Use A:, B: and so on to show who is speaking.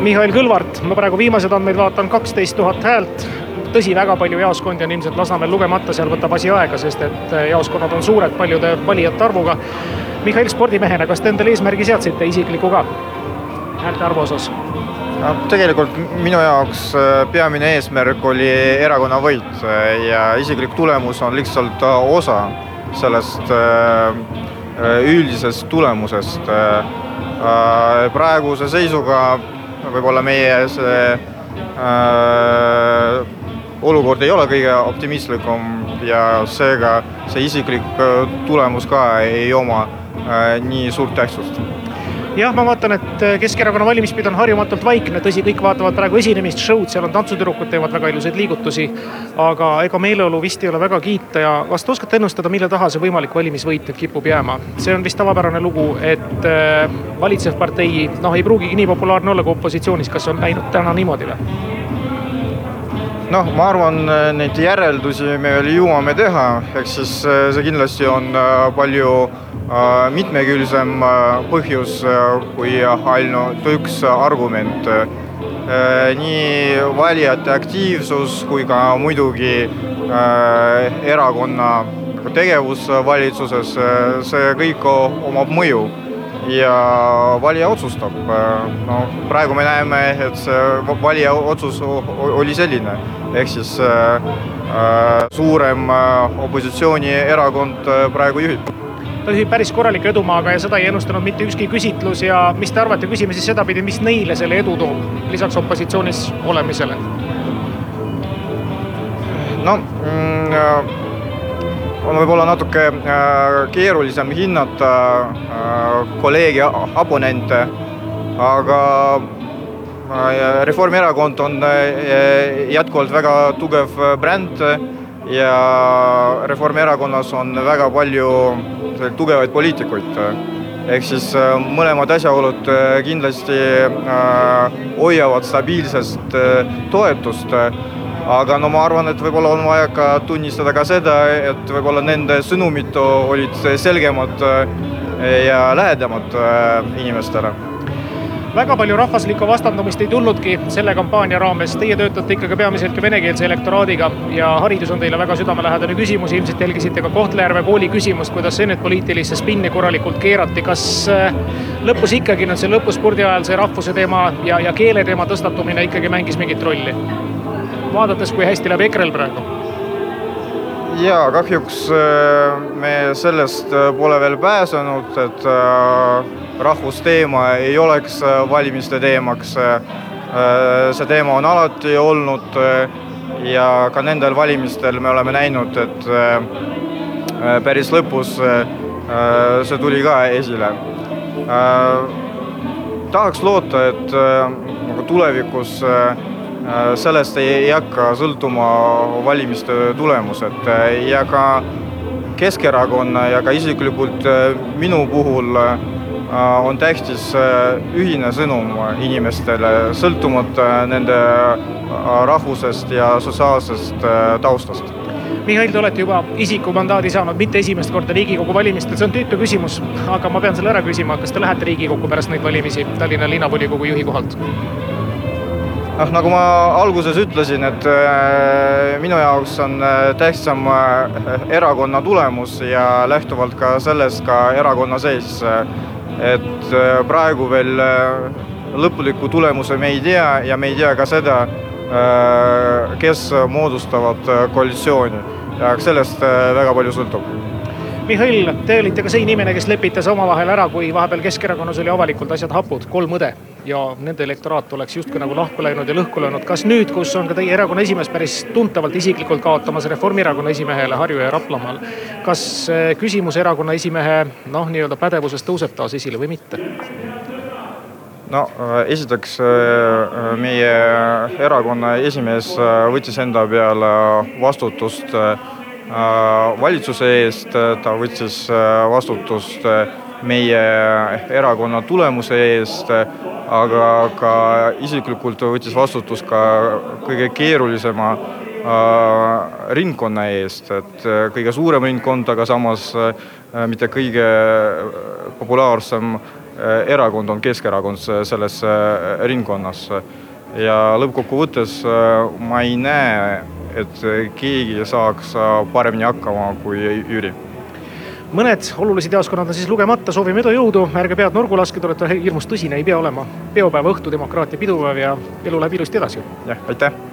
A: Mihhail Kõlvart, ma praegu viimased andmeid vaatan, kaksteist tuhat häält. tõsi, väga palju jaoskondi on ilmselt Lasnamäel lugemata, seal võtab asi aega, sest et jaoskonnad on suured paljude valijate arvuga. Mihhail, spordimehena, kas te endale eesmärgi seadsite isikliku ka häälte arvu osas?
B: no tegelikult minu jaoks peamine eesmärk oli erakonna võit ja isiklik tulemus on lihtsalt osa sellest üldisest tulemusest. praeguse seisuga võib-olla meie see äh, olukord ei ole kõige optimistlikum ja seega see isiklik tulemus ka ei oma äh, nii suurt tähtsust
A: jah, ma vaatan, et Keskerakonna valimispidu on harjumatult vaikne, tõsi, kõik vaatavad praegu esinemist, show'd, seal on tantsutüdrukud teevad väga ilusaid liigutusi. aga ega meeleolu vist ei ole väga kiita ja kas te oskate ennustada, mille taha see võimalik valimisvõit nüüd kipub jääma? see on vist tavapärane lugu, et valitsev partei noh, ei pruugigi nii populaarne olla kui opositsioonis, kas on läinud täna niimoodi või?
B: Noh, ma arvan, neid järeldusi me veel jõuame teha, ehk siis see kindlasti on palju mitmekülgsem põhjus kui ainult üks argument. nii valijate aktiivsus kui ka muidugi erakonna tegevus valitsuses, see kõik omab mõju ja valija otsustab. no praegu me näeme, et see valija otsus oli selline, ehk siis suurem opositsioonierakond praegu juhib
A: ta juhib päris korraliku edumaaga ja seda ei ennustanud mitte ükski küsitlus ja mis te arvate, küsime siis sedapidi, mis neile selle edu toob, lisaks opositsioonis olemisele?
B: no mm, on võib-olla natuke keerulisem hinnata kolleegi oponente, aga Reformierakond on jätkuvalt väga tugev bränd ja Reformierakonnas on väga palju tugevaid poliitikuid. ehk siis mõlemad asjaolud kindlasti hoiavad stabiilsest toetust aga no ma arvan, et võib-olla on vaja ka tunnistada ka seda, et võib-olla nende sõnumid olid selgemad ja lähedamad inimestele
A: väga palju rahvaslikku vastandumist ei tulnudki selle kampaania raames, teie töötate ikkagi peamiselt ju venekeelse elektoraadiga ja haridus on teile väga südamelähedane küsimus, ilmselt jälgisite ka Kohtla-Järve kooli küsimust, kuidas see nüüd poliitilisse spinni korralikult keerati, kas lõpus ikkagi nüüd see lõpuspurdi ajal see rahvuse teema ja, ja keele teema tõstatumine ikkagi mängis mingit rolli? Vaadates, kui hästi läheb EKRE-l praegu?
B: jaa, kahjuks me sellest pole veel pääsenud, et rahvusteema ei oleks valimiste teemaks. see teema on alati olnud ja ka nendel valimistel me oleme näinud, et päris lõpus see tuli ka esile. tahaks loota, et nagu tulevikus sellest ei hakka sõltuma valimiste tulemused ja ka Keskerakonna ja ka isiklikult minu puhul on tähtis ühine sõnum inimestele, sõltumata nende rahvusest ja sotsiaalsest taustast.
A: Mihhail, te olete juba isikumandaadi saanud mitte esimest korda Riigikogu valimistel, see on tüütu küsimus, aga ma pean selle ära küsima, kas te lähete Riigikokku pärast neid valimisi Tallinna linnavolikogu juhi kohalt?
B: Noh, nagu ma alguses ütlesin, et minu jaoks on tähtsam erakonna tulemus ja lähtuvalt ka sellest ka erakonna sees. et praegu veel lõplikku tulemuse me ei tea ja me ei tea ka seda, kes moodustavad koalitsiooni. Ja sellest väga palju sõltub.
A: Mihhail, te olite ka see inimene, kes lepitas omavahel ära, kui vahepeal Keskerakonnas oli avalikult asjad hapud, kolm õde ja nende elektoraat oleks justkui nagu lahku läinud ja lõhku löönud. kas nüüd, kus on ka teie erakonna esimees päris tuntavalt isiklikult kaotamas Reformierakonna esimehele Harju ja Raplamaal, kas küsimus erakonna esimehe noh, nii-öelda pädevusest tõuseb taas esile või mitte?
B: no esiteks meie erakonna esimees võttis enda peale vastutust valitsuse eest, ta võttis vastutust meie erakonna tulemuse eest, aga ka isiklikult võttis vastutust ka kõige keerulisema ringkonna eest, et kõige suurem ringkond, aga samas mitte kõige populaarsem erakond on Keskerakond selles ringkonnas. ja lõppkokkuvõttes ma ei näe, et keegi saaks paremini hakkama kui Jüri
A: mõned olulised jaoskonnad on siis lugemata, soovime edu, jõudu, ärge pead nurgu laske, te olete hirmus tõsine, ei pea olema. peopäeva õhtu, demokraatia pidupäev ja elu läheb ilusti edasi.
B: jah, aitäh